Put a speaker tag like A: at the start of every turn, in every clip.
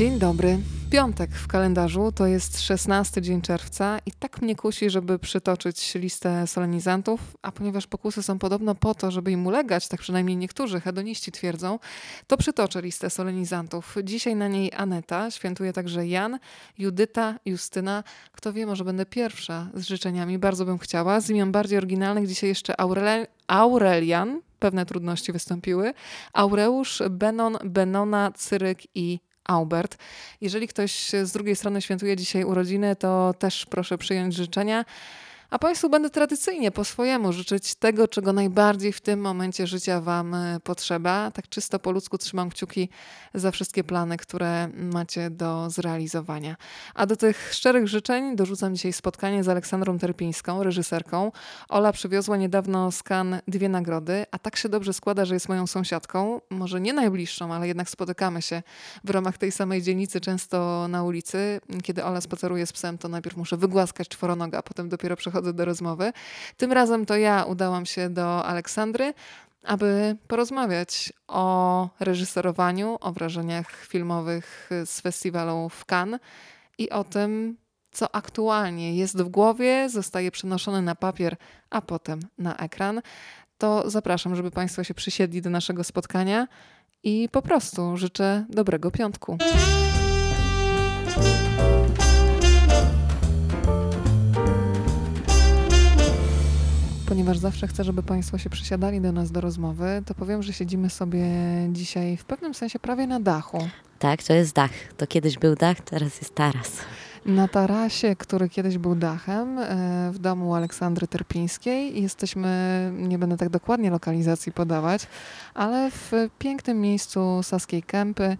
A: Dzień dobry. Piątek w kalendarzu to jest 16 dzień czerwca i tak mnie kusi, żeby przytoczyć listę solenizantów, a ponieważ pokusy są podobno po to, żeby im ulegać, tak przynajmniej niektórzy hedoniści twierdzą, to przytoczę listę solenizantów. Dzisiaj na niej Aneta, świętuje także Jan, Judyta, Justyna. Kto wie, może będę pierwsza z życzeniami, bardzo bym chciała. Z imion bardziej oryginalnych dzisiaj jeszcze Aurel Aurelian, pewne trudności wystąpiły, Aureusz, Benon, Benona, Cyryk i Albert. Jeżeli ktoś z drugiej strony świętuje dzisiaj urodziny, to też proszę przyjąć życzenia. A Państwu będę tradycyjnie po swojemu życzyć tego, czego najbardziej w tym momencie życia Wam e, potrzeba. Tak czysto po ludzku trzymam kciuki za wszystkie plany, które macie do zrealizowania. A do tych szczerych życzeń dorzucam dzisiaj spotkanie z Aleksandrą Terpińską, reżyserką. Ola przywiozła niedawno Cannes dwie nagrody, a tak się dobrze składa, że jest moją sąsiadką. Może nie najbliższą, ale jednak spotykamy się w ramach tej samej dzielnicy, często na ulicy. Kiedy Ola spaceruje z psem, to najpierw muszę wygłaskać czworonoga, a potem dopiero przechodzę do rozmowy. Tym razem to ja udałam się do Aleksandry, aby porozmawiać o reżyserowaniu, o wrażeniach filmowych z festiwalu w Cannes i o tym, co aktualnie jest w głowie, zostaje przenoszone na papier, a potem na ekran. To zapraszam, żeby Państwo się przysiedli do naszego spotkania i po prostu życzę dobrego piątku. Ponieważ zawsze chcę, żeby Państwo się przysiadali do nas do rozmowy, to powiem, że siedzimy sobie dzisiaj w pewnym sensie prawie na dachu.
B: Tak, to jest dach. To kiedyś był dach, teraz jest taras.
A: Na tarasie, który kiedyś był dachem, e, w domu Aleksandry Terpińskiej. Jesteśmy, nie będę tak dokładnie lokalizacji podawać, ale w pięknym miejscu Saskiej Kępy,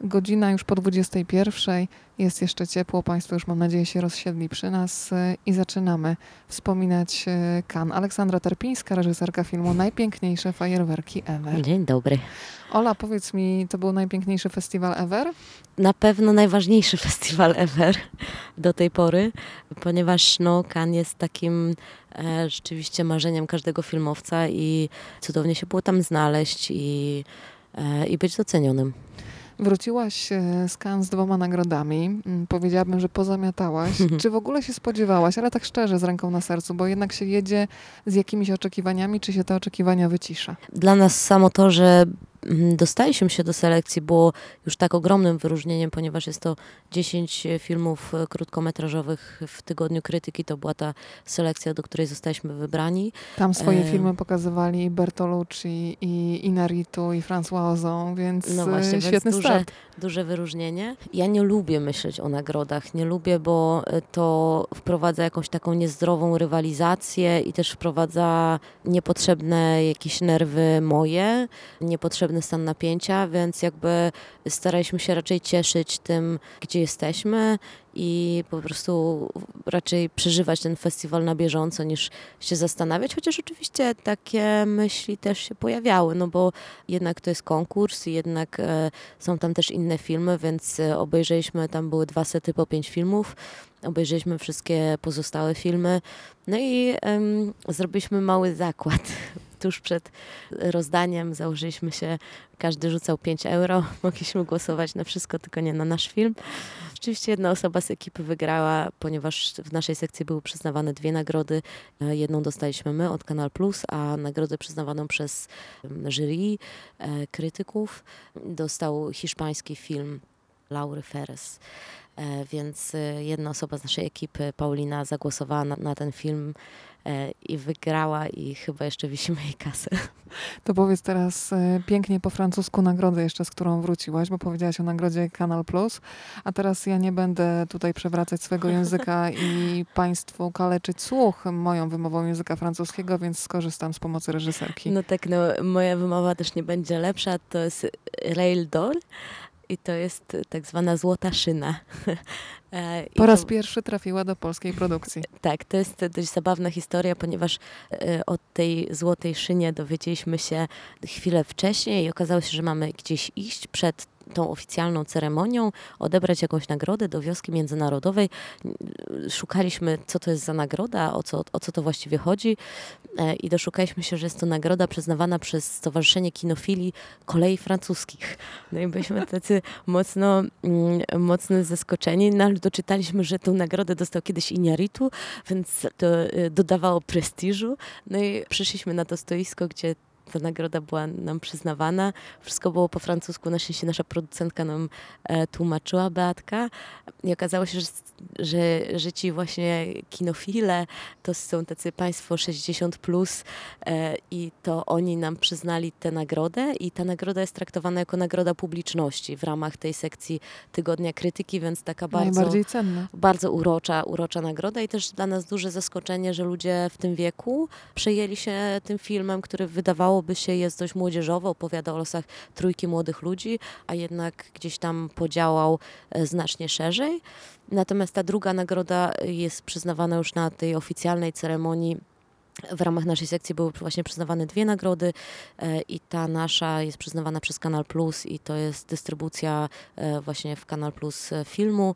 A: Godzina już po 21. Jest jeszcze ciepło. Państwo już mam nadzieję się rozsiedli przy nas e, i zaczynamy wspominać e, Kan. Aleksandra Terpińska, reżyserka filmu Najpiękniejsze fajerwerki ever.
B: Dzień dobry.
A: Ola, powiedz mi, to był najpiękniejszy festiwal ever?
B: Na pewno najważniejszy festiwal ever do tej pory, ponieważ no, Kan jest takim e, rzeczywiście marzeniem każdego filmowca i cudownie się było tam znaleźć i, e, i być docenionym.
A: Wróciłaś e, z Cannes z dwoma nagrodami. Mm, powiedziałabym, że pozamiatałaś. Czy w ogóle się spodziewałaś, ale tak szczerze, z ręką na sercu, bo jednak się jedzie z jakimiś oczekiwaniami, czy się te oczekiwania wycisza?
B: Dla nas samo to, że dostaliśmy się do selekcji było już tak ogromnym wyróżnieniem, ponieważ jest to 10 filmów e, krótkometrażowych w tygodniu krytyki. To była ta selekcja, do której zostaliśmy wybrani.
A: Tam swoje e... filmy pokazywali Bertolucci, i Inaritu, i François Ozon, więc no właśnie, świetny więc
B: duże,
A: start.
B: Duże wyróżnienie. Ja nie lubię myśleć o nagrodach. Nie lubię, bo e, to wprowadza jakąś taką niezdrową rywalizację i też wprowadza niepotrzebne jakieś nerwy moje, niepotrzebne pewny stan napięcia, więc jakby staraliśmy się raczej cieszyć tym, gdzie jesteśmy i po prostu raczej przeżywać ten festiwal na bieżąco niż się zastanawiać, chociaż oczywiście takie myśli też się pojawiały, no bo jednak to jest konkurs jednak e, są tam też inne filmy, więc e, obejrzeliśmy, tam były dwa sety po pięć filmów, obejrzeliśmy wszystkie pozostałe filmy, no i zrobiliśmy mały zakład tuż przed rozdaniem założyliśmy się, każdy rzucał 5 euro, mogliśmy głosować na wszystko, tylko nie na nasz film. Oczywiście jedna osoba z ekipy wygrała, ponieważ w naszej sekcji były przyznawane dwie nagrody. E, jedną dostaliśmy my od Kanal Plus, a nagrodę przyznawaną przez jury e, krytyków dostał hiszpański film Laury Ferres. E, więc jedna osoba z naszej ekipy, Paulina, zagłosowała na, na ten film i wygrała i chyba jeszcze wisimy jej kasę.
A: To powiedz teraz e, pięknie po francusku nagrodę jeszcze, z którą wróciłaś, bo powiedziałaś o nagrodzie Kanal Plus, a teraz ja nie będę tutaj przewracać swojego języka i Państwu kaleczyć słuch moją wymową języka francuskiego, więc skorzystam z pomocy reżyserki.
B: No tak, no moja wymowa też nie będzie lepsza, to jest Rail Doll i to jest tak zwana złota szyna.
A: E, po raz to, pierwszy trafiła do polskiej produkcji.
B: Tak, to jest dość zabawna historia, ponieważ e, o tej złotej szynie dowiedzieliśmy się chwilę wcześniej i okazało się, że mamy gdzieś iść przed tą oficjalną ceremonią, odebrać jakąś nagrodę do wioski międzynarodowej. Szukaliśmy, co to jest za nagroda, o co, o co to właściwie chodzi e, i doszukaliśmy się, że jest to nagroda przyznawana przez Stowarzyszenie Kinofilii Kolei Francuskich. No i byliśmy tacy mocno, mm, mocno zaskoczeni, no ale doczytaliśmy, że tą nagrodę dostał kiedyś Iñárritu, więc to e, dodawało prestiżu. No i przyszliśmy na to stoisko, gdzie ta nagroda była nam przyznawana. Wszystko było po francusku. Na szczęście nasza producentka nam e, tłumaczyła, Beatka. I okazało się, że, że, że ci właśnie kinofile to są tacy państwo 60+, plus, e, i to oni nam przyznali tę nagrodę i ta nagroda jest traktowana jako nagroda publiczności w ramach tej sekcji Tygodnia Krytyki, więc taka bardzo... Bardzo urocza, urocza nagroda i też dla nas duże zaskoczenie, że ludzie w tym wieku przejęli się tym filmem, który wydawało wydawałoby się jest dość młodzieżowy, opowiada o losach trójki młodych ludzi, a jednak gdzieś tam podziałał e, znacznie szerzej. Natomiast ta druga nagroda jest przyznawana już na tej oficjalnej ceremonii w ramach naszej sekcji były właśnie przyznawane dwie nagrody e, i ta nasza jest przyznawana przez Kanal Plus i to jest dystrybucja e, właśnie w Kanal Plus e, filmu,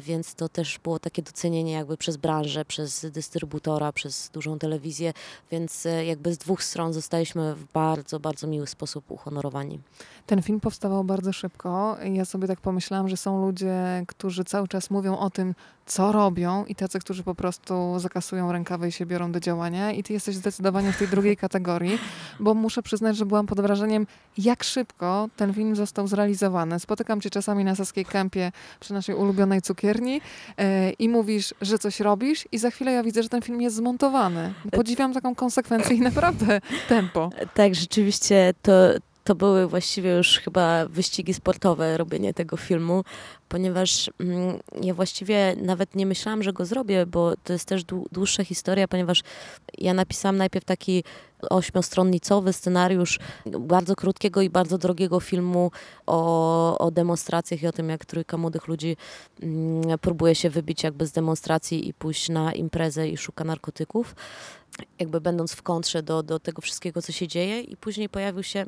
B: więc to też było takie docenienie jakby przez branżę, przez dystrybutora, przez dużą telewizję, więc jakby z dwóch stron zostaliśmy w bardzo, bardzo miły sposób uhonorowani.
A: Ten film powstawał bardzo szybko. Ja sobie tak pomyślałam, że są ludzie, którzy cały czas mówią o tym, co robią i tacy, którzy po prostu zakasują rękawy i się biorą do działania i ty jesteś zdecydowanie w tej drugiej kategorii, bo muszę przyznać, że byłam pod wrażeniem, jak szybko ten film został zrealizowany. Spotykam cię czasami na Saskiej Kępie przy naszej ulubionej cukierni yy, i mówisz, że coś robisz i za chwilę ja widzę, że ten film jest zmontowany. Podziwiam taką konsekwencję i naprawdę tempo.
B: Tak, rzeczywiście to, to były właściwie już chyba wyścigi sportowe, robienie tego filmu, ponieważ mm, ja właściwie nawet nie myślałam, że go zrobię, bo to jest też dłuższa historia, ponieważ ja napisałam najpierw taki ośmiostronnicowy scenariusz bardzo krótkiego i bardzo drogiego filmu o, o demonstracjach i o tym, jak trójka młodych ludzi mm, próbuje się wybić jakby z demonstracji i pójść na imprezę i szuka narkotyków, jakby będąc w kontrze do, do tego wszystkiego, co się dzieje. I później pojawił się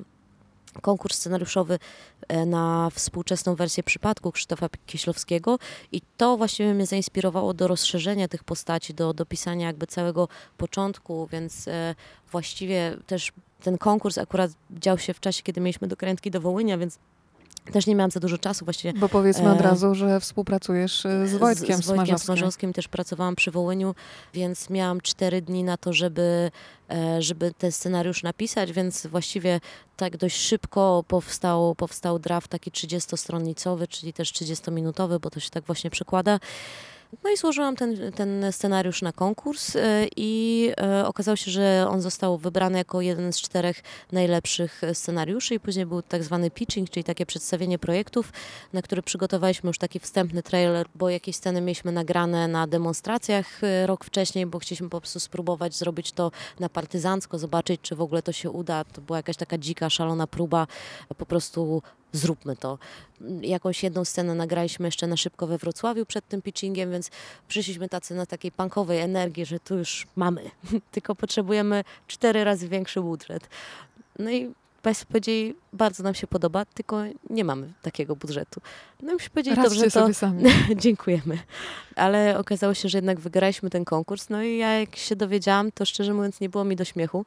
B: konkurs scenariuszowy e, na współczesną wersję przypadku Krzysztofa Kieślowskiego. I to właściwie mnie zainspirowało do rozszerzenia tych postaci, do dopisania jakby całego początku, więc e, właściwie też ten konkurs akurat dział się w czasie, kiedy mieliśmy dokrętki do Wołynia, więc też nie miałam za dużo czasu właściwie.
A: Bo powiedzmy od e, razu, że współpracujesz e, z Wojtkiem
B: z, z Wojtkiem Smarzowskim. też pracowałam przy Wołyniu, więc miałam cztery dni na to, żeby, e, żeby ten scenariusz napisać, więc właściwie tak dość szybko powstał, powstał draft taki 30-stronnicowy, czyli też 30-minutowy, bo to się tak właśnie przekłada. No i złożyłam ten, ten scenariusz na konkurs e, i e, okazało się, że on został wybrany jako jeden z czterech najlepszych scenariuszy i później był tak zwany pitching, czyli takie przedstawienie projektów, na który przygotowaliśmy już taki wstępny trailer, bo jakieś sceny mieliśmy nagrane na demonstracjach e, rok wcześniej, bo chcieliśmy po prostu spróbować zrobić to na partyzancko, zobaczyć, czy w ogóle to się uda. To była jakaś taka dzika, szalona próba po prostu zróbmy to. Jakąś jedną scenę nagraliśmy jeszcze na szybko we Wrocławiu przed tym pitchingiem, więc przyszliśmy tacy na takiej punkowej energii, że tu już mamy, tylko potrzebujemy cztery razy większy budżet. No i Państwo powiedzieli, bardzo nam się podoba, tylko nie mamy takiego budżetu. No i się powiedzieli,
A: Raz
B: dobrze, to
A: sobie sami.
B: dziękujemy. Ale okazało się, że jednak wygraliśmy ten konkurs. No i ja jak się dowiedziałam, to szczerze mówiąc nie było mi do śmiechu,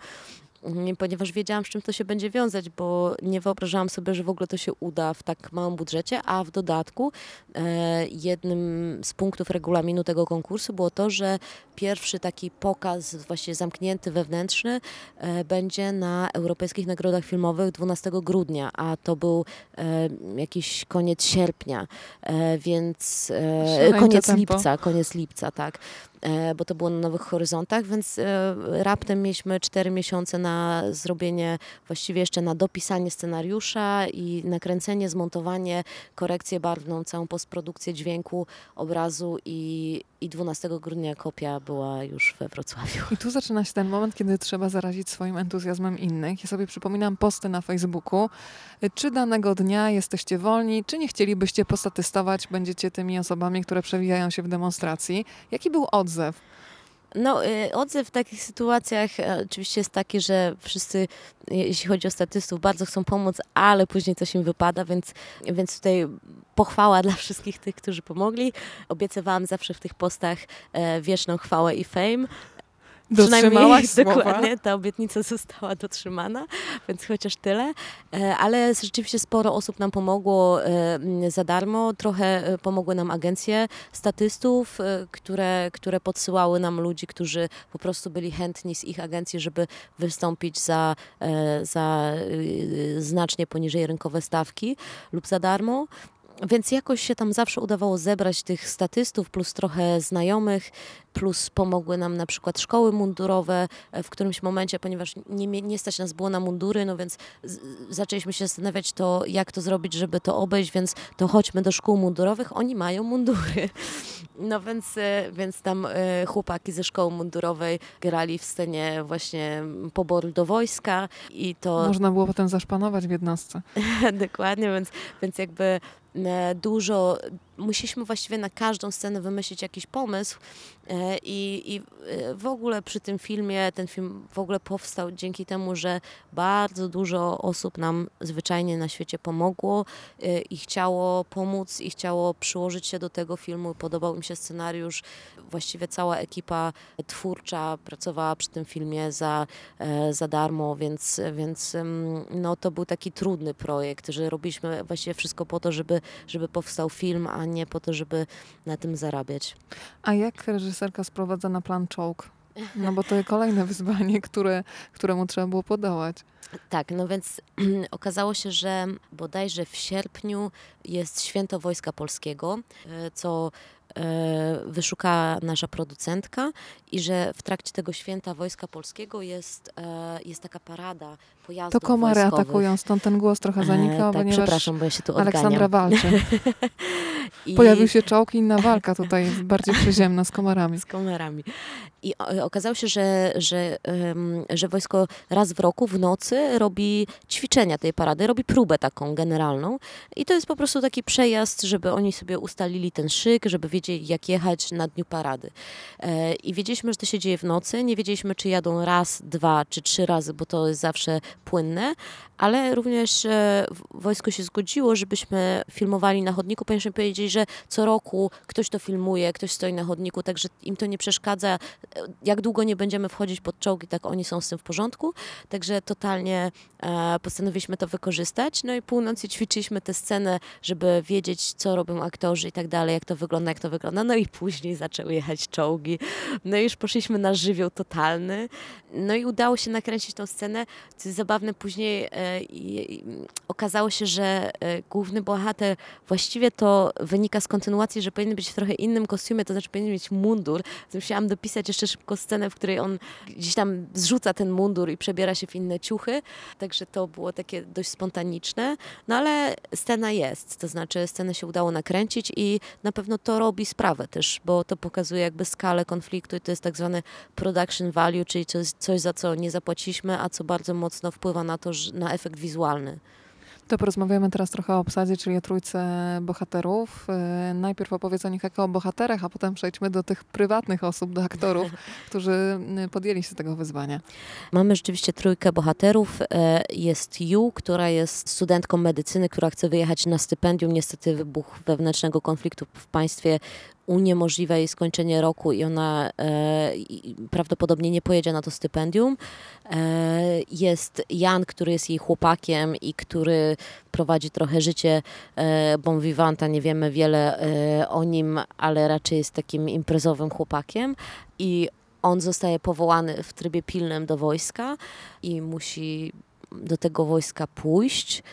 B: ponieważ wiedziałam, z czym to się będzie wiązać, bo nie wyobrażałam sobie, że w ogóle to się uda w tak małym budżecie, a w dodatku e, jednym z punktów regulaminu tego konkursu było to, że pierwszy taki pokaz właśnie zamknięty, wewnętrzny e, będzie na Europejskich Nagrodach Filmowych 12 grudnia, a to był e, jakiś koniec sierpnia, więc koniec tempo. lipca, koniec lipca, tak. E, bo to było na Nowych Horyzontach, więc e, raptem mieliśmy cztery miesiące na zrobienie, właściwie jeszcze na dopisanie scenariusza i nakręcenie, zmontowanie, korekcję barwną, całą postprodukcję dźwięku, obrazu i, i 12 grudnia kopia była już we Wrocławiu.
A: I tu zaczyna się ten moment, kiedy trzeba zarazić swoim entuzjazmem innych. Ja sobie przypominam posty na Facebooku. Czy danego dnia jesteście wolni, czy nie chcielibyście postatystować, będziecie tymi osobami, które przewijają się w demonstracji? Jaki był odzew?
B: No, y, odzew w takich sytuacjach e, oczywiście jest taki, że wszyscy, jeśli chodzi o statystów, bardzo chcą pomóc, ale później coś im wypada, więc, więc tutaj pochwała dla wszystkich tych, którzy pomogli. Obiecywałam zawsze w tych postach e, wieczną chwałę i fame.
A: Słowa.
B: dokładnie ta obietnica została dotrzymana, więc chociaż tyle. E, Ale rzeczywiście sporo osób nam pomogło e, za darmo. Trochę e, pomogły nam agencje statystów, które, które podsyłały nam ludzi, którzy po prostu byli chętni z ich agencji, żeby wystąpić za, za znacznie poniżej rynkowe stawki lub za darmo. Więc jakoś się tam zawsze udawało zebrać tych statystów, plus trochę znajomych, plus pomogły nam na przykład szkoły mundurowe e, w którymś momencie, ponieważ nie, nie stać nas było na mundury, no więc z, zaczęliśmy się zastanawiać to, jak to zrobić, żeby to obejść, więc to chodźmy do szkół mundurowych, oni mają mundury. No więc, e, więc tam e, chłopaki ze szkoły mundurowej grali w scenie właśnie poboru do wojska i to
A: Można było potem zaszpanować w jednostce.
B: Dokładnie, więc, więc jakby dużo, musieliśmy właściwie na każdą scenę wymyślić jakiś pomysł e, i, i e, w ogóle przy tym filmie, ten film w ogóle powstał dzięki temu, że bardzo dużo osób nam zwyczajnie na świecie pomogło e, i chciało pomóc i chciało przyłożyć się do tego filmu. Podobał im się scenariusz. Właściwie cała ekipa twórcza pracowała przy tym filmie za, za darmo, więc, więc no, to był taki trudny projekt, że robiliśmy właściwie wszystko po to, żeby, żeby powstał film, a nie po to, żeby na tym zarabiać.
A: A jak reżyserka sprowadza na plan czołg? No bo to kolejne wyzwanie, które, któremu trzeba było podołać.
B: Tak, no więc okazało się, że bodajże w sierpniu jest Święto Wojska Polskiego, e, co e, wyszukała nasza producentka i że w trakcie tego Święta Wojska Polskiego jest, e, jest taka parada pojazdów
A: To komary
B: wojskowych.
A: atakują, stąd ten głos trochę zanika,
B: E, tak,
A: ponieważ
B: przepraszam, bo ja się tu odganiam.
A: Aleksandra walczy.
B: I-
A: Pojawił się czołg i inna walka tutaj, bardziej przyziemna z komarami.
B: z kamerami. I okazało się, że, że, że wojsko raz w roku w nocy robi ćwiczenia tej parady, robi próbę taką generalną. I to jest po prostu taki przejazd, żeby oni sobie ustalili ten szyk, żeby wiedzieli, jak jechać na dniu parady. E, I wiedzieliśmy, że to się dzieje w nocy. Nie wiedzieliśmy, czy jadą raz, dwa czy trzy razy, bo to jest zawsze płynne. Ale również e, wojsko się zgodziło, żebyśmy filmowali na chodniku, ponieważ powiedzieli, że co roku ktoś to filmuje, ktoś stoi na chodniku, także im to nie przeszkadza. E, Jak długo nie będziemy wchodzić pod czołgi, tak oni są z tym w porządku. Także totalnie e, postanowiliśmy to wykorzystać. No i północy ćwiczyliśmy tę scenę, żeby wiedzieć, co robią aktorzy i tak dalej, jak to wygląda, jak to wygląda. No i później zaczęły jechać czołgi. No i już poszliśmy na żywioł totalny. No i udało się nakręcić tą scenę. Jest zabawne, później e, okazało się, że e, główny bohater właściwie to wynika z kontynuacji, że powinien być w trochę innym kostiumie, to znaczy powinien mieć mundur. Musiałam dopisać jeszcze szybko scenę, w której on gdzieś tam zrzuca ten mundur i przebiera się w inne ciuchy. Także to było takie dość spontaniczne. No ale scena jest, to znaczy scenę się udało nakręcić i na pewno to robi sprawę też, bo to pokazuje jakby skalę konfliktu i to jest tak zwane production value, czyli coś, coś za co nie zapłaciliśmy, a co bardzo mocno wpływa na to, na efekt wizualny.
A: To porozmawiamy teraz trochę o obsadzie, czyli o trójce bohaterów. E, Najpierw opowiedz o nich jako o bohaterach, a potem przejdźmy do tych prywatnych osób, do aktorów, którzy y, podjęli się tego wyzwania.
B: Mamy rzeczywiście trójkę bohaterów. E, Jest Yu, która jest studentką medycyny, która chce wyjechać na stypendium. Niestety wybuch wewnętrznego konfliktu w państwie uniemożliwia jej skończenie roku i ona e, prawdopodobnie nie pojedzie na to stypendium. E, jest Jan, który jest jej chłopakiem i który prowadzi trochę życie e, bon vivanta. Nie wiemy wiele e, o nim, ale raczej jest takim imprezowym chłopakiem. I on zostaje powołany w trybie pilnym do wojska i musi do tego wojska pójść.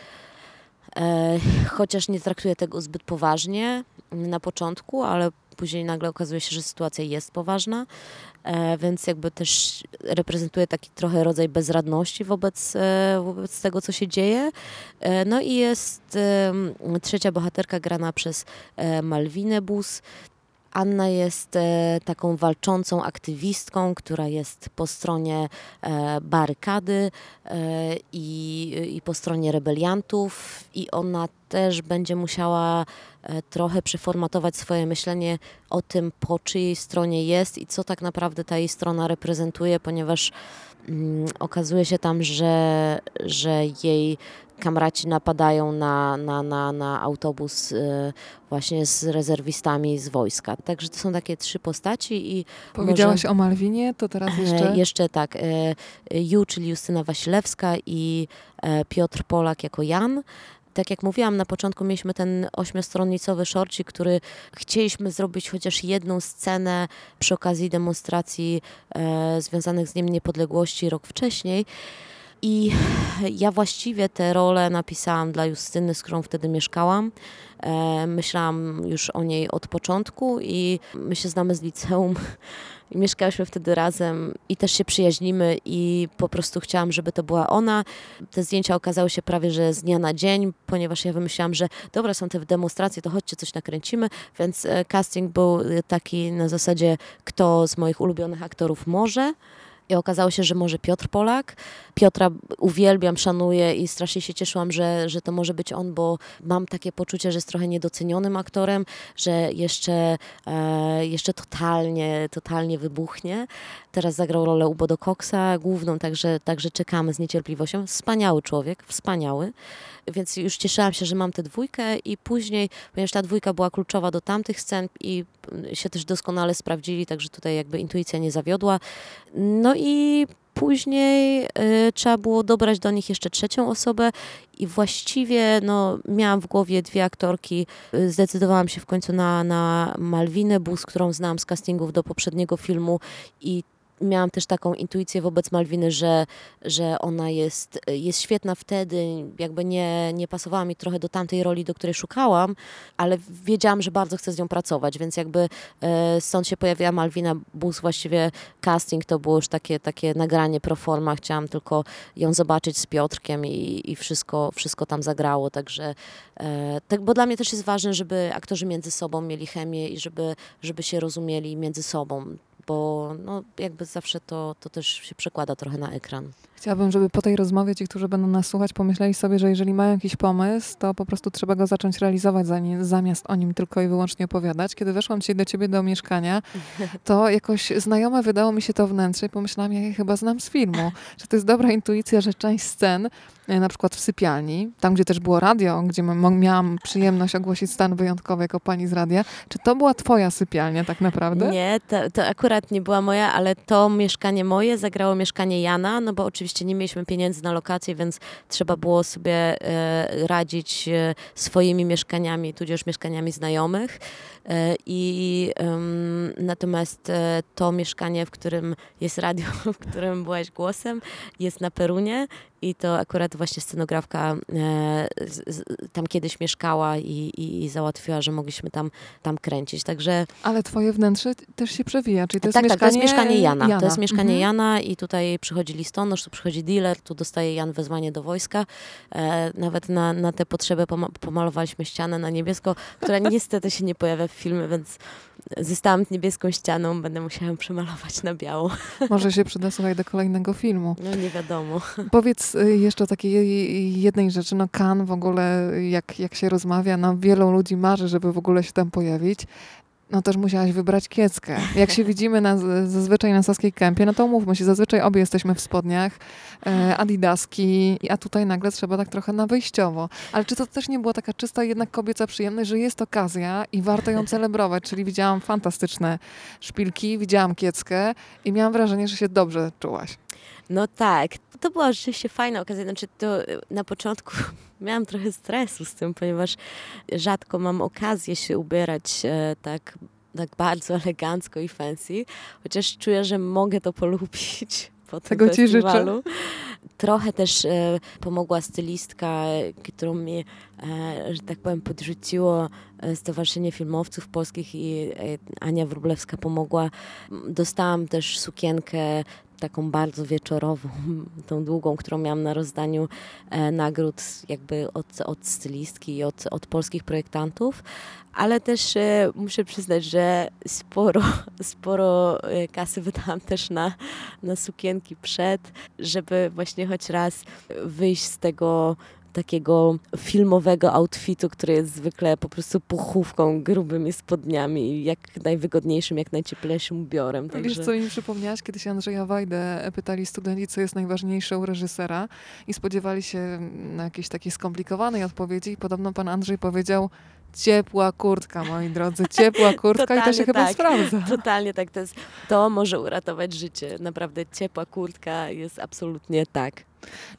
B: E, chociaż nie traktuje tego zbyt poważnie na początku, ale później nagle okazuje się, że sytuacja jest poważna, e, więc jakby też reprezentuje taki trochę rodzaj bezradności wobec, e, wobec tego, co się dzieje. E, no i jest trzecia bohaterka grana przez Malwinę Bus, Anna jest e, taką walczącą aktywistką, która jest po stronie e, barykady e, i, i po stronie rebeliantów i ona też będzie musiała trochę przeformatować swoje myślenie o tym, po czyjej stronie jest i co tak naprawdę ta jej strona reprezentuje, ponieważ okazuje się tam, że, że jej kamraci napadają na, na, na, na autobus y, właśnie z rezerwistami z wojska. Także to są takie trzy postaci i
A: Powiedziałaś o Malwinie, to teraz jeszcze...
B: E, jeszcze tak, e, Ju, czyli Justyna Wasilewska i e, Piotr Polak jako Jan. Tak jak mówiłam, na początku mieliśmy ten ośmiostronnicowy szorcik, który chcieliśmy zrobić chociaż jedną scenę przy okazji demonstracji e, związanych z Dniem Niepodległości rok wcześniej. I ja właściwie tę rolę napisałam dla Justyny, z którą wtedy mieszkałam. E, myślałam już o niej od początku i my się znamy z liceum. I mieszkałyśmy wtedy razem i też się przyjaźnimy i po prostu chciałam, żeby to była ona. Te zdjęcia okazały się prawie, że z dnia na dzień, ponieważ ja wymyślałam, że dobra, są te demonstracje, to chodźcie, coś nakręcimy, więc e, casting był taki na zasadzie, kto z moich ulubionych aktorów może. I okazało się, że może Piotr Polak. Piotra uwielbiam, szanuję i strasznie się cieszyłam, że, że to może być on, bo mam takie poczucie, że jest trochę niedocenionym aktorem, że jeszcze, e, jeszcze totalnie, totalnie wybuchnie. Teraz zagrał rolę u Bodo Coxa, główną, także, także czekamy z niecierpliwością. Wspaniały człowiek, wspaniały. Więc już cieszyłam się, że mam tę dwójkę i później, ponieważ ta dwójka była kluczowa do tamtych scen i się też doskonale sprawdzili, także tutaj jakby intuicja nie zawiodła. No i później y, trzeba było dobrać do nich jeszcze trzecią osobę i właściwie no, miałam w głowie dwie aktorki. Y, zdecydowałam się w końcu na, na Malwinę Bus, którą znałam z castingów do poprzedniego filmu i miałam też taką intuicję wobec Malwiny, że, że ona jest, jest świetna wtedy, jakby nie, nie pasowała mi trochę do tamtej roli, do której szukałam, ale wiedziałam, że bardzo chcę z nią pracować, więc jakby e, stąd się pojawiła Malwina Bus, właściwie casting to było już takie, takie nagranie pro forma, chciałam tylko ją zobaczyć z Piotrkiem i, i wszystko, wszystko tam zagrało, także e, tak, bo dla mnie też jest ważne, żeby aktorzy między sobą mieli chemię i żeby, żeby się rozumieli między sobą bo no, jakby zawsze to, to też się przekłada trochę na ekran.
A: Chciałabym, żeby po tej rozmowie ci, którzy będą nas słuchać, pomyśleli sobie, że jeżeli mają jakiś pomysł, to po prostu trzeba go zacząć realizować, zamiast o nim tylko i wyłącznie opowiadać. Kiedy weszłam dzisiaj do ciebie do mieszkania, to jakoś znajome wydało mi się to wnętrze i pomyślałam, ja je chyba znam z filmu, że to jest dobra intuicja, że część scen, na przykład w sypialni, tam gdzie też było radio, gdzie miałam przyjemność ogłosić stan wyjątkowy jako pani z radia, czy to była twoja sypialnia tak naprawdę?
B: Nie, to, to akurat nie była moja, ale to mieszkanie moje zagrało mieszkanie Jana, no bo oczywiście oczywiście nie mieliśmy pieniędzy na lokację, więc trzeba było sobie e, radzić e, swoimi mieszkaniami, tudzież mieszkaniami znajomych. E, I natomiast to mieszkanie, w którym jest radio, w którym byłaś głosem, jest na Perunie i to akurat właśnie scenografka e, tam kiedyś mieszkała i, i, i, załatwiła, że mogliśmy tam, tam kręcić. Także...
A: Ale twoje wnętrze też się przewija, czyli to jest
B: tak,
A: mieszkanie...
B: Tak, to jest mieszkanie Jana.
A: Jana.
B: To jest mieszkanie
A: mhm.
B: Jana i tutaj przychodzi listonosz, tu przychodzi dealer, tu dostaje Jan wezwanie do wojska. E, nawet na, na tę potrzebę pomalowaliśmy ścianę na niebiesko, która niestety się nie pojawia w filmie, więc zostałam niebieską ścianą, będę musiała ją przemalować na biało.
A: Może się przyda, słuchaj, do kolejnego filmu.
B: No nie wiadomo.
A: Powiedz y, jeszcze o takiej jednej rzeczy, no Kan w ogóle, jak, jak się rozmawia, no wielu ludzi marzy, żeby w ogóle się tam pojawić no też musiałaś wybrać kieckę. Jak się widzimy na, zazwyczaj na Saskiej Kępie, no to umówmy się, zazwyczaj obie jesteśmy w spodniach, e, adidaski, a tutaj nagle trzeba tak trochę na wyjściowo. Ale czy to też nie była taka czysta jednak kobieca przyjemność, że jest okazja i warto ją celebrować? Czyli widziałam fantastyczne szpilki, widziałam kieckę i miałam wrażenie, że się dobrze czułaś.
B: No tak, to była rzeczywiście fajna okazja. Znaczy to na początku miałam trochę stresu z tym, ponieważ rzadko mam okazję się ubierać e, tak, tak bardzo elegancko i fancy, chociaż czuję, że mogę to polubić po Tego tym festiwalu. Ci życzę. Trochę też e, pomogła stylistka, którą mi, e, że tak powiem, podrzuciło e, Stowarzyszenie Filmowców Polskich i e, Ania Wróblewska pomogła. Dostałam też sukienkę taką bardzo wieczorową, tą długą, którą miałam na rozdaniu e, nagród jakby od, od stylistki i od, od polskich projektantów, ale też e, muszę przyznać, że sporo, sporo e, kasy wydałam też na, na sukienki przed, żeby właśnie choć raz wyjść z tego takiego filmowego outfitu, który jest zwykle po prostu puchówką, grubymi spodniami i jak najwygodniejszym, jak najcieplejszym ubiorem.
A: Wiesz,
B: Także...
A: co mi przypomniałaś? Kiedyś Andrzeja Wajdę pytali studenci, co jest najważniejsze u reżysera i spodziewali się na jakiejś takiej skomplikowanej odpowiedzi i podobno pan Andrzej powiedział ciepła kurtka, moi drodzy, ciepła kurtka i to się
B: Totalnie
A: chyba
B: tak.
A: sprawdza.
B: Totalnie tak, to, jest, to może uratować życie. Naprawdę ciepła kurtka jest absolutnie tak.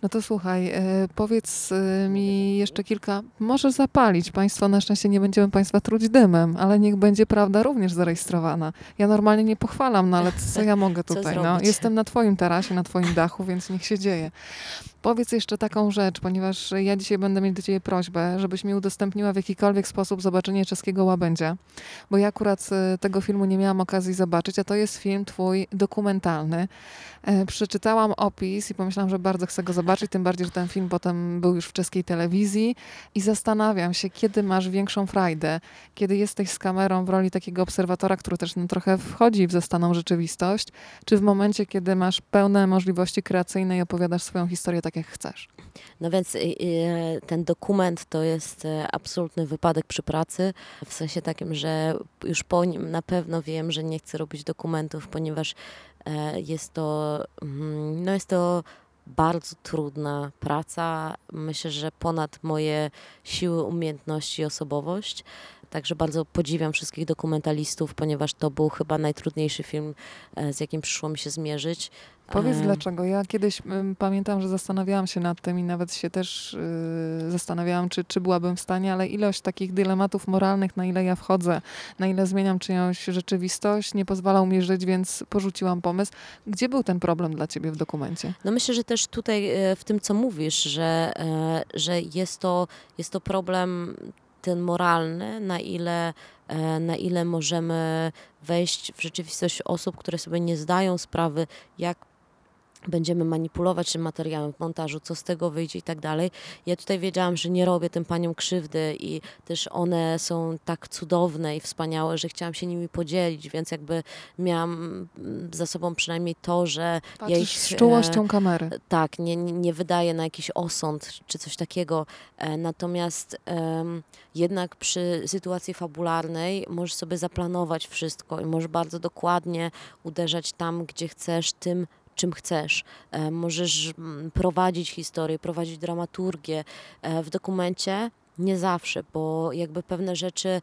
A: No to słuchaj, e, powiedz e, mi jeszcze kilka, może zapalić. Państwo, na szczęście nie będziemy Państwa truć dymem, ale niech będzie prawda również zarejestrowana. Ja normalnie nie pochwalam, no ale co ja mogę tutaj? No, jestem na Twoim tarasie, na Twoim dachu, więc niech się dzieje. Powiedz jeszcze taką rzecz, ponieważ ja dzisiaj będę mieć do Ciebie prośbę, żebyś mi udostępniła w jakikolwiek sposób zobaczenie czeskiego łabędzia, bo ja akurat e, tego filmu nie miałam okazji zobaczyć, a to jest film Twój dokumentalny. E, Przeczytałam opis i pomyślałam, że bardzo chcę go zobaczyć, tym bardziej, że ten film potem był już w czeskiej telewizji i zastanawiam się, kiedy masz większą frajdę, kiedy jesteś z kamerą w roli takiego obserwatora, który też no, trochę wchodzi w zastaną rzeczywistość, czy w momencie, kiedy masz pełne możliwości kreacyjne i opowiadasz swoją historię tak, jak chcesz.
B: No więc y, y, ten dokument to jest e, absolutny wypadek przy pracy, w sensie takim, że już po nim na pewno wiem, że nie chcę robić dokumentów, ponieważ e, jest to, mm, no jest to bardzo trudna praca. Myślę, że ponad moje siły, umiejętności i osobowość. Także bardzo podziwiam wszystkich dokumentalistów, ponieważ to był chyba najtrudniejszy film, e, z jakim przyszło mi się zmierzyć.
A: Powiedz
B: E,
A: dlaczego. Ja kiedyś pamiętam, że zastanawiałam się nad tym i nawet się też yy, zastanawiałam, czy, czy byłabym w stanie, ale ilość takich dylematów moralnych, na ile ja wchodzę, na ile zmieniam czyjąś rzeczywistość, nie pozwalał mi żyć, więc porzuciłam pomysł. Gdzie był ten problem dla ciebie w dokumencie?
B: No myślę, że też tutaj e, w tym, co mówisz, że, e, że jest, to, jest to problem ten moralny, na ile, e, na ile możemy wejść w rzeczywistość osób, które sobie nie zdają sprawy, jak będziemy manipulować tym materiałem w montażu, co z tego wyjdzie i tak dalej. Ja tutaj wiedziałam, że nie robię tym paniom krzywdy i też one są tak cudowne i wspaniałe, że chciałam się nimi podzielić, więc jakby miałam za sobą przynajmniej to, że
A: Patrzysz
B: ich,
A: z czułością kamery.
B: tak, nie, nie wydaje na jakiś osąd czy coś takiego. E, Natomiast jednak przy sytuacji fabularnej możesz sobie zaplanować wszystko i możesz bardzo dokładnie uderzać tam, gdzie chcesz, tym, czym chcesz. E, Możesz mm, prowadzić historię, prowadzić dramaturgię. E, W dokumencie nie zawsze, bo jakby pewne rzeczy,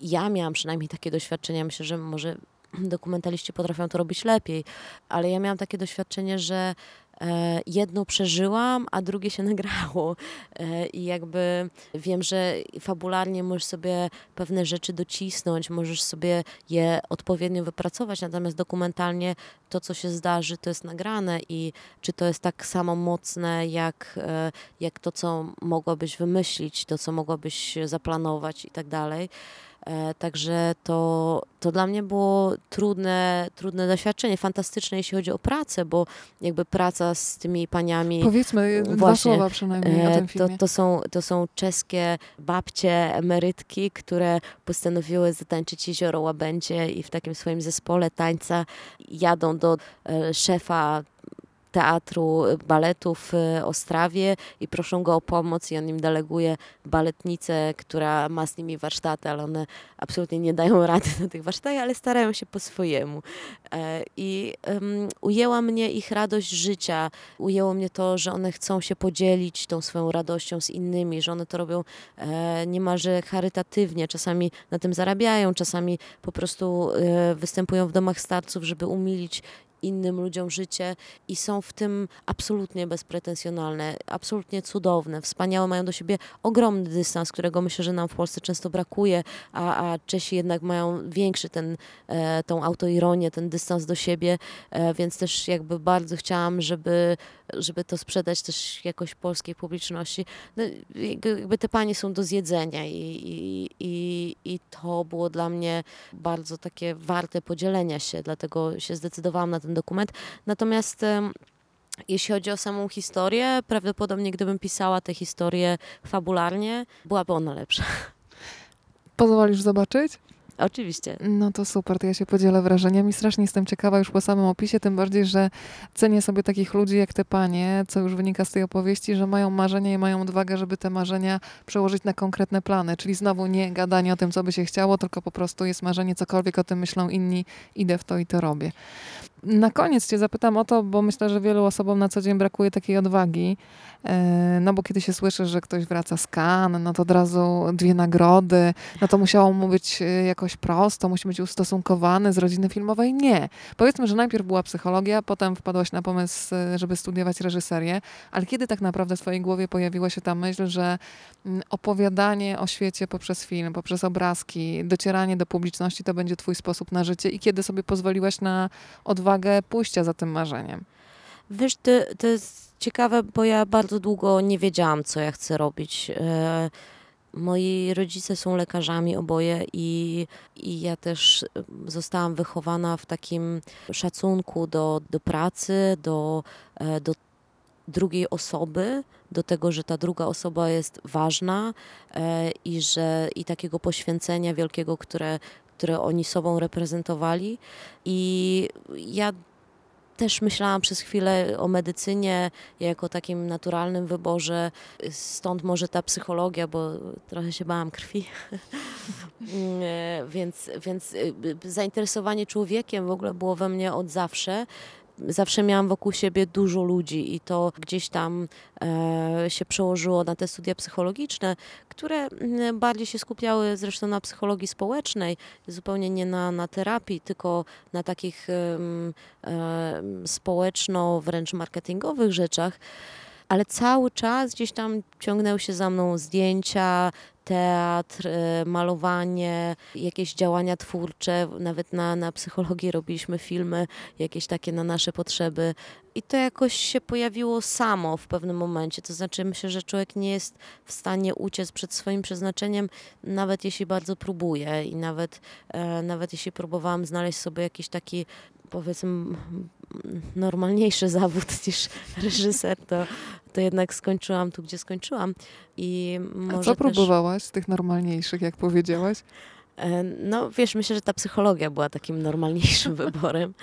B: ja miałam przynajmniej takie doświadczenia, myślę, że może dokumentaliści potrafią to robić lepiej, ale ja miałam takie doświadczenie, że e, jedno przeżyłam, a drugie się nagrało. E, I jakby wiem, że fabularnie możesz sobie pewne rzeczy docisnąć, możesz sobie je odpowiednio wypracować, natomiast dokumentalnie to, co się zdarzy, to jest nagrane i czy to jest tak samo mocne, jak, e, jak to, co mogłabyś wymyślić, to, co mogłabyś zaplanować i tak dalej. E, Także to, to dla mnie było trudne, trudne doświadczenie, fantastyczne jeśli chodzi o pracę, bo jakby praca z tymi paniami
A: Powiedzmy dwa
B: Właśnie,
A: słowa przynajmniej o
B: E,
A: tym
B: To,
A: filmie.
B: to, są, to są czeskie babcie, emerytki, które postanowiły zatańczyć jezioro Łabędzie i w takim swoim zespole tańca jadą do e, szefa teatru baletu w e, Ostrawie i proszą go o pomoc i on im deleguje baletnicę, która ma z nimi warsztaty, ale one absolutnie nie dają rady na tych warsztatach, ale starają się po swojemu. E, I em, ujęła mnie ich radość życia, ujęło mnie to, że one chcą się podzielić tą swoją radością z innymi, że one to robią e, niemalże charytatywnie, czasami na tym zarabiają, czasami po prostu e, występują w domach starców, żeby umilić innym ludziom życie i są w tym absolutnie bezpretensjonalne, absolutnie cudowne, wspaniałe, mają do siebie ogromny dystans, którego myślę, że nam w Polsce często brakuje, a, a Czesi jednak mają większy ten, e, tą autoironię, ten dystans do siebie, e, więc też jakby bardzo chciałam, żeby, żeby to sprzedać też jakoś polskiej publiczności. No, jakby te panie są do zjedzenia i, i, i, i to było dla mnie bardzo takie warte podzielenia się, dlatego się zdecydowałam na ten dokument. Natomiast jeśli chodzi o samą historię, prawdopodobnie gdybym pisała tę historię fabularnie, byłaby ona lepsza.
A: Pozwolisz zobaczyć?
B: Oczywiście.
A: No to super, to ja się podzielę wrażeniami. Strasznie jestem ciekawa już po samym opisie, tym bardziej, że cenię sobie takich ludzi jak te panie, co już wynika z tej opowieści, że mają marzenia i mają odwagę, żeby te marzenia przełożyć na konkretne plany. Czyli znowu nie gadanie o tym, co by się chciało, tylko po prostu jest marzenie, cokolwiek o tym myślą inni, idę w to i to robię. Na koniec cię zapytam o to, bo myślę, że wielu osobom na co dzień brakuje takiej odwagi. E, no bo kiedy się słyszy, że ktoś wraca z Cannes, no to od razu dwie nagrody, no to musiało mu być e, jakoś prosto, musi być ustosunkowany z rodziny filmowej. Nie. Powiedzmy, że najpierw była psychologia, potem wpadłaś na pomysł, e, żeby studiować reżyserię, ale kiedy tak naprawdę w twojej głowie pojawiła się ta myśl, że opowiadanie o świecie poprzez film, poprzez obrazki, docieranie do publiczności to będzie twój sposób na życie i kiedy sobie pozwoliłaś na odwagę pójścia za tym marzeniem?
B: Wiesz, to, to jest ciekawe, bo ja bardzo długo nie wiedziałam, co ja chcę robić. E, moi rodzice są lekarzami oboje i, i ja też zostałam wychowana w takim szacunku do, do pracy, do, e, do drugiej osoby, do tego, że ta druga osoba jest ważna e, i że i takiego poświęcenia wielkiego, które, które oni sobą reprezentowali. I ja też myślałam przez chwilę o medycynie jako takim naturalnym wyborze, stąd może ta psychologia, bo trochę się bałam krwi. więc, więc y, zainteresowanie człowiekiem w ogóle było we mnie od zawsze zawsze miałam wokół siebie dużo ludzi i to gdzieś tam e, się przełożyło na te studia psychologiczne, które mm, bardziej się skupiały zresztą na psychologii społecznej, zupełnie nie na, na terapii, tylko na takich e, społeczno, wręcz marketingowych rzeczach ale cały czas gdzieś tam ciągnęły się za mną zdjęcia, teatr, e, malowanie, jakieś działania twórcze, nawet na, na psychologii robiliśmy filmy, jakieś takie na nasze potrzeby. I to jakoś się pojawiło samo w pewnym momencie. To znaczy, myślę, że człowiek nie jest w stanie uciec przed swoim przeznaczeniem, nawet jeśli bardzo próbuje. I nawet, e, nawet jeśli próbowałam znaleźć sobie jakiś taki powiedzmy normalniejszy zawód niż reżyser, to, to jednak skończyłam tu, gdzie skończyłam. I może
A: A co próbowałaś z tych normalniejszych, jak powiedziałaś?
B: E, no wiesz, myślę, że ta psychologia była takim normalniejszym wyborem.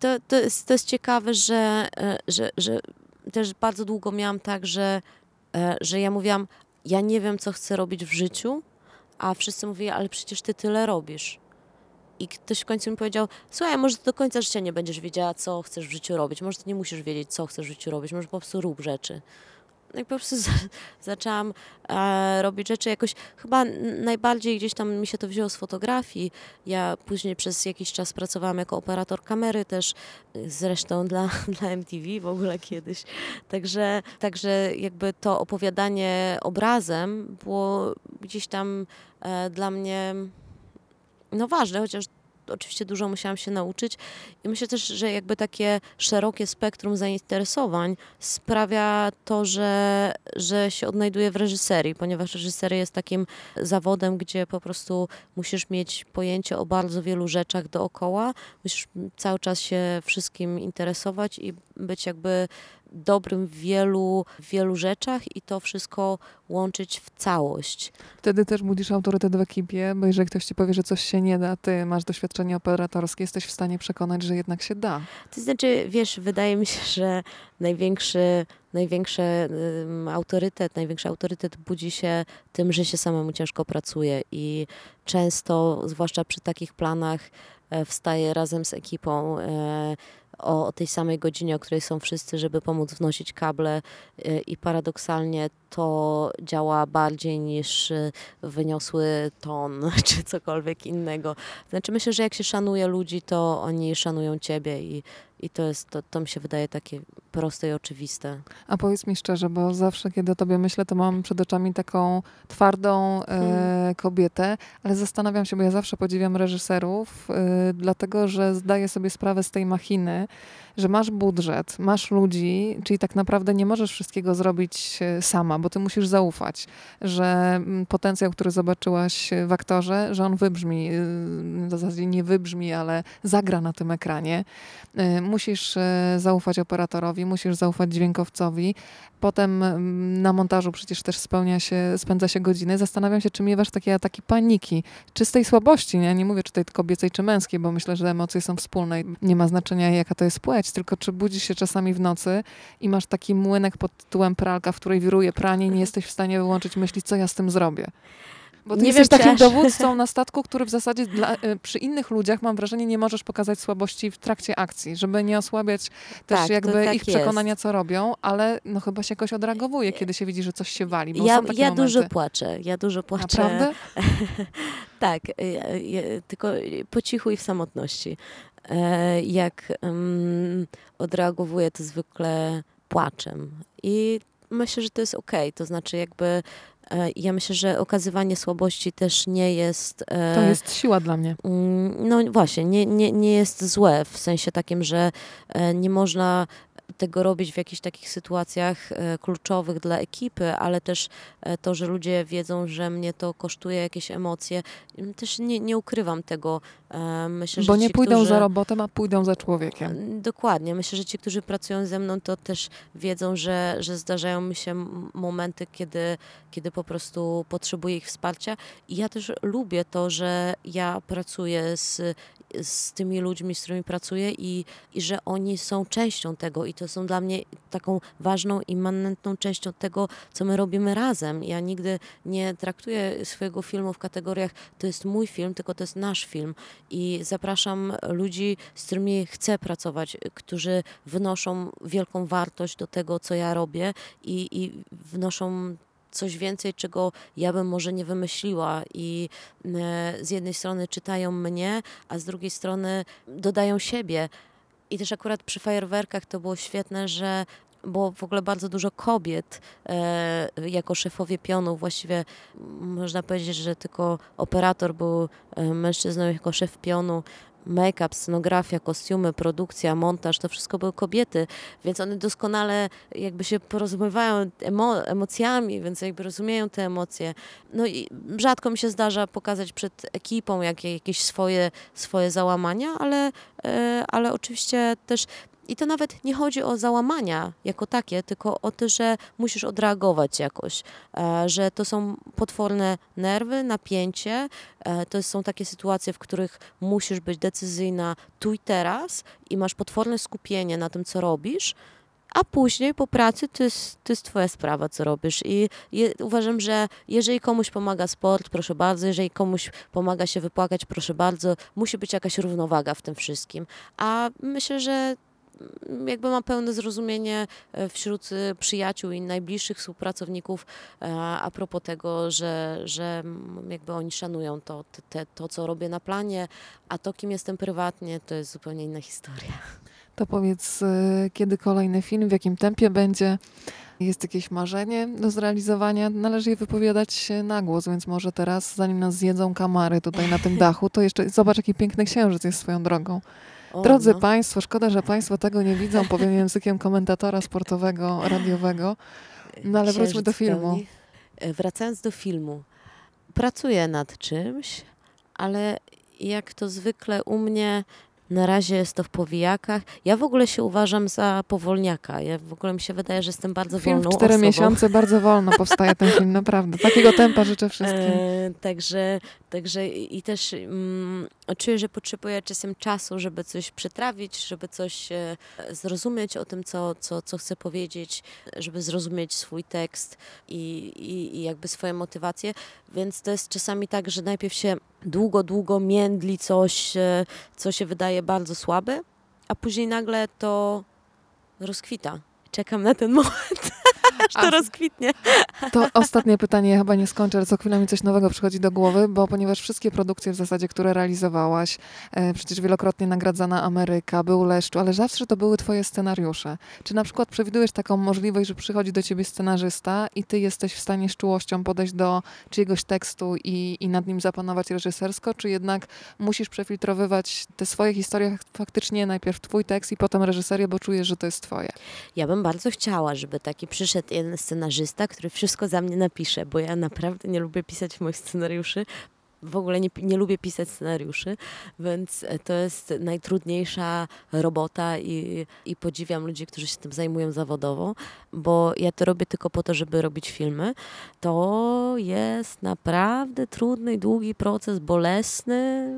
B: To, to, jest, to jest ciekawe, że, e, że, że też bardzo długo miałam tak, że, e, że ja mówiłam, ja nie wiem, co chcę robić w życiu, a wszyscy mówili, ale przecież ty tyle robisz. I ktoś w końcu mi powiedział, słuchaj, może do końca życia nie będziesz wiedziała, co chcesz w życiu robić. Może ty nie musisz wiedzieć, co chcesz w życiu robić. Może po prostu rób rzeczy. No i po prostu za, zaczęłam e, robić rzeczy jakoś, chyba najbardziej gdzieś tam mi się to wzięło z fotografii. Ja później przez jakiś czas pracowałam jako operator kamery też, zresztą dla, dla MTV w ogóle kiedyś. Także, także jakby to opowiadanie obrazem było gdzieś tam e, dla mnie no ważne, chociaż oczywiście dużo musiałam się nauczyć. I myślę też, że jakby takie szerokie spektrum zainteresowań sprawia to, że, że się odnajduję w reżyserii, ponieważ reżyseria jest takim zawodem, gdzie po prostu musisz mieć pojęcie o bardzo wielu rzeczach dookoła, musisz cały czas się wszystkim interesować i być jakby dobrym w wielu, wielu rzeczach i to wszystko łączyć w całość.
A: Wtedy też budzisz autorytet w ekipie, bo jeżeli ktoś ci powie, że coś się nie da, ty masz doświadczenie operatorskie, jesteś w stanie przekonać, że jednak się da.
B: To znaczy, wiesz, wydaje mi się, że największy, największy um, autorytet, największy autorytet budzi się tym, że się samemu ciężko pracuje i często, zwłaszcza przy takich planach, e, wstaje razem z ekipą. O, o tej samej godzinie, o której są wszyscy, żeby pomóc wnosić kable y, i paradoksalnie to działa bardziej niż y, wyniosły ton czy cokolwiek innego. Znaczy myślę, że jak się szanuje ludzi, to oni szanują ciebie i, i to jest, to, to mi się wydaje takie proste i oczywiste.
A: A powiedz mi szczerze, bo zawsze kiedy o tobie myślę, to mam przed oczami taką twardą e, hmm. kobietę, ale zastanawiam się, bo ja zawsze podziwiam reżyserów, e, dlatego że zdaję sobie sprawę z tej machiny, że masz budżet, masz ludzi, czyli tak naprawdę nie możesz wszystkiego zrobić e, sama, bo ty musisz zaufać, że mm, potencjał, który zobaczyłaś w aktorze, że on wybrzmi, e, w zasadzie nie wybrzmi, ale zagra na tym ekranie. E, musisz e, zaufać operatorowi, musisz zaufać dźwiękowcowi. Potem mm, na montażu przecież też spełnia się, spędza się godziny. Zastanawiam się, czy miewasz takie ataki paniki, czystej słabości. Nie, nie mówię czy tej kobiecej czy męskiej, bo myślę, że emocje są wspólne i nie ma znaczenia, jaka to jest płeć, tylko czy budzisz się czasami w nocy i masz taki młynek pod tytułem pralka, w której wiruje pranie i nie jesteś w stanie wyłączyć myśli, co ja z tym zrobię. Bo ty
B: Nie
A: jesteś
B: wiem, czy
A: takim
B: aż-
A: dowódcą na statku, który w zasadzie dla, y, przy innych ludziach, mam wrażenie, nie możesz pokazać słabości w trakcie akcji, żeby nie osłabiać też
B: Tak,
A: jakby
B: tak
A: ich
B: jest.
A: przekonania, co robią, ale no chyba się jakoś odreagowuje, kiedy się widzi, że coś się wali,
B: Ja, ja
A: momenty.
B: dużo płaczę, ja dużo płaczę.
A: Naprawdę?
B: Tak, ja, ja, tylko po cichu i w samotności. E, jak odreagowuję, to zwykle płaczem. I myślę, że to jest okej. To znaczy, jakby e, ja myślę, że okazywanie słabości też nie jest. E,
A: To jest siła dla mnie.
B: Mm, No właśnie, nie, nie, nie jest złe w sensie takim, że nie można tego robić w jakichś takich sytuacjach e, kluczowych dla ekipy, ale też e, to, że ludzie wiedzą, że mnie to kosztuje jakieś emocje. Mm, Też nie, nie ukrywam tego. E, Myślę,
A: Bo nie
B: ci,
A: pójdą
B: którzy...
A: za robotem, a pójdą za człowiekiem.
B: Dokładnie. Myślę, że ci, którzy pracują ze mną, to też wiedzą, że, że zdarzają mi się momenty, kiedy, kiedy po prostu potrzebuję ich wsparcia. I ja też lubię to, że ja pracuję z, z tymi ludźmi, z którymi pracuję i, i że oni są częścią tego i to są dla mnie taką ważną, immanentną częścią tego, co my robimy razem. Ja nigdy nie traktuję swojego filmu w kategoriach to jest mój film, tylko to jest nasz film i zapraszam ludzi, z którymi chcę pracować, którzy wnoszą wielką wartość do tego, co ja robię i, i wnoszą coś więcej, czego ja bym może nie wymyśliła i e, z jednej strony czytają mnie, a z drugiej strony dodają siebie. I też akurat przy fajerwerkach to było świetne, że było w ogóle bardzo dużo kobiet e, jako szefowie pionów. Właściwie można powiedzieć, że tylko operator był e, mężczyzną jako szef pionu. Make-up, scenografia, kostiumy, produkcja, montaż, to wszystko były kobiety, więc one doskonale jakby się porozumiewają emo- emocjami, więc jakby rozumieją te emocje. No i rzadko mi się zdarza pokazać przed ekipą jakie, jakieś swoje, swoje załamania, ale, e, ale oczywiście też i to nawet nie chodzi o załamania jako takie, tylko o to, że musisz odreagować jakoś, e, że to są potworne nerwy, napięcie, e, to są takie sytuacje, w których musisz być decyzyjna tu i teraz i masz potworne skupienie na tym, co robisz, a później po pracy to jest, to jest twoja sprawa, co robisz. I je, uważam, że jeżeli komuś pomaga sport, proszę bardzo, jeżeli komuś pomaga się wypłakać, proszę bardzo, musi być jakaś równowaga w tym wszystkim. A myślę, że jakby mam pełne zrozumienie e, wśród e, przyjaciół i najbliższych współpracowników e, a propos tego, że, że jakby oni szanują to, te, to, co robię na planie, a to, kim jestem prywatnie, to jest zupełnie inna historia.
A: To powiedz, kiedy kolejny film, w jakim tempie będzie? Jest jakieś marzenie do zrealizowania? Należy je wypowiadać na głos, więc może teraz, zanim nas zjedzą kamary tutaj na tym dachu, to jeszcze zobacz, jaki piękny księżyc jest swoją drogą.
B: O,
A: Drodzy
B: no.
A: Państwo, szkoda, że Państwo tego nie widzą, powiem językiem komentatora sportowego, radiowego. No ale wróćmy do
B: Księżyc
A: filmu.
B: E, Wracając do filmu. Pracuję nad czymś, ale jak to zwykle u mnie, na razie jest to w powijakach. Ja w ogóle się uważam za powolniaka. Ja w ogóle mi się wydaje, że jestem bardzo
A: Film w
B: wolną
A: cztery
B: osobą.
A: miesiące, bardzo wolno powstaje ten film, naprawdę. Takiego tempa życzę wszystkim.
B: E, także, także i i też mm, czuję, że potrzebuję czasem czasu, żeby coś przetrawić, żeby coś e, zrozumieć o tym, co, co, co chcę powiedzieć, żeby zrozumieć swój tekst i, i, i jakby swoje motywacje. Więc to jest czasami tak, że najpierw się długo, długo międli coś, e, co się wydaje bardzo słabe, a później nagle to rozkwita. Czekam na ten moment, aż to rozkwitnie.
A: To ostatnie pytanie, ja chyba nie skończę, ale co chwila mi coś nowego przychodzi do głowy, bo ponieważ wszystkie produkcje w zasadzie, które realizowałaś, e, przecież wielokrotnie nagradzana Ameryka, był Leszczu, ale zawsze to były twoje scenariusze. Czy na przykład przewidujesz taką możliwość, że przychodzi do ciebie scenarzysta i ty jesteś w stanie z czułością podejść do czyjegoś tekstu i, i nad nim zapanować reżysersko, czy jednak musisz przefiltrowywać te swoje historie faktycznie najpierw twój tekst i potem reżyserię, bo czujesz, że to jest twoje?
B: Ja bym bardzo chciała, żeby taki przyszedł jeden scenarzysta, który wszystko za mnie napisze, bo ja naprawdę nie lubię pisać moich scenariuszy. w ogóle nie, nie lubię pisać scenariuszy, więc to jest najtrudniejsza robota i, i podziwiam ludzi, którzy się tym zajmują zawodowo, bo ja to robię tylko po to, żeby robić filmy. To jest naprawdę trudny długi proces, bolesny.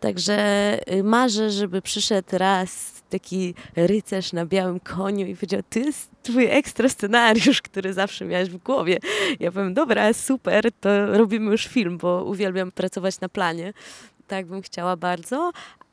B: Także y, marzę, żeby przyszedł raz taki rycerz na białym koniu i powiedział, ty jest twój ekstra scenariusz, który zawsze miałeś w głowie. Ja powiem, dobra, super, to robimy już film, bo uwielbiam pracować na planie. Tak bym chciała bardzo,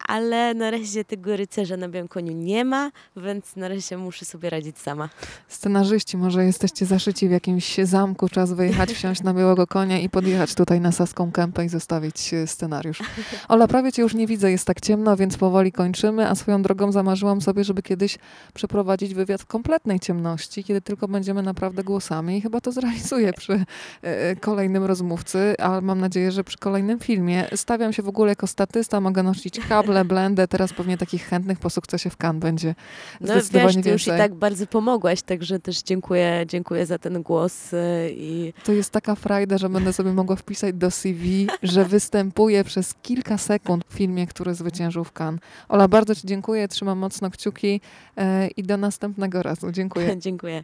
B: ale na razie tego rycerza na białym koniu nie ma, więc na razie muszę sobie radzić sama.
A: Scenarzyści, może jesteście zaszyci w jakimś zamku, czas wyjechać, wsiąść na białego konia i podjechać tutaj na Saską Kępę i zostawić e, scenariusz. Ola, prawie cię już nie widzę, jest tak ciemno, więc powoli kończymy, a swoją drogą zamarzyłam sobie, żeby kiedyś przeprowadzić wywiad w kompletnej ciemności, kiedy tylko będziemy naprawdę głosami i chyba to zrealizuję przy e, kolejnym rozmówcy, ale mam nadzieję, że przy kolejnym filmie. Stawiam się w ogóle jako statysta, mogę nosić kable, blendę, teraz pewnie takich chętnych po sukcesie w Cannes będzie
B: No
A: zdecydowanie
B: wiesz, ty już i
A: więcej.
B: tak bardzo pomogłaś, także też dziękuję, dziękuję za ten głos y, i
A: To jest taka frajda, że będę sobie mogła wpisać do CV, że występuję przez kilka sekund w filmie, który zwyciężył w Cannes. Ola, bardzo Ci dziękuję, trzymam mocno kciuki e, i do następnego razu. Dziękuję.
B: dziękuję.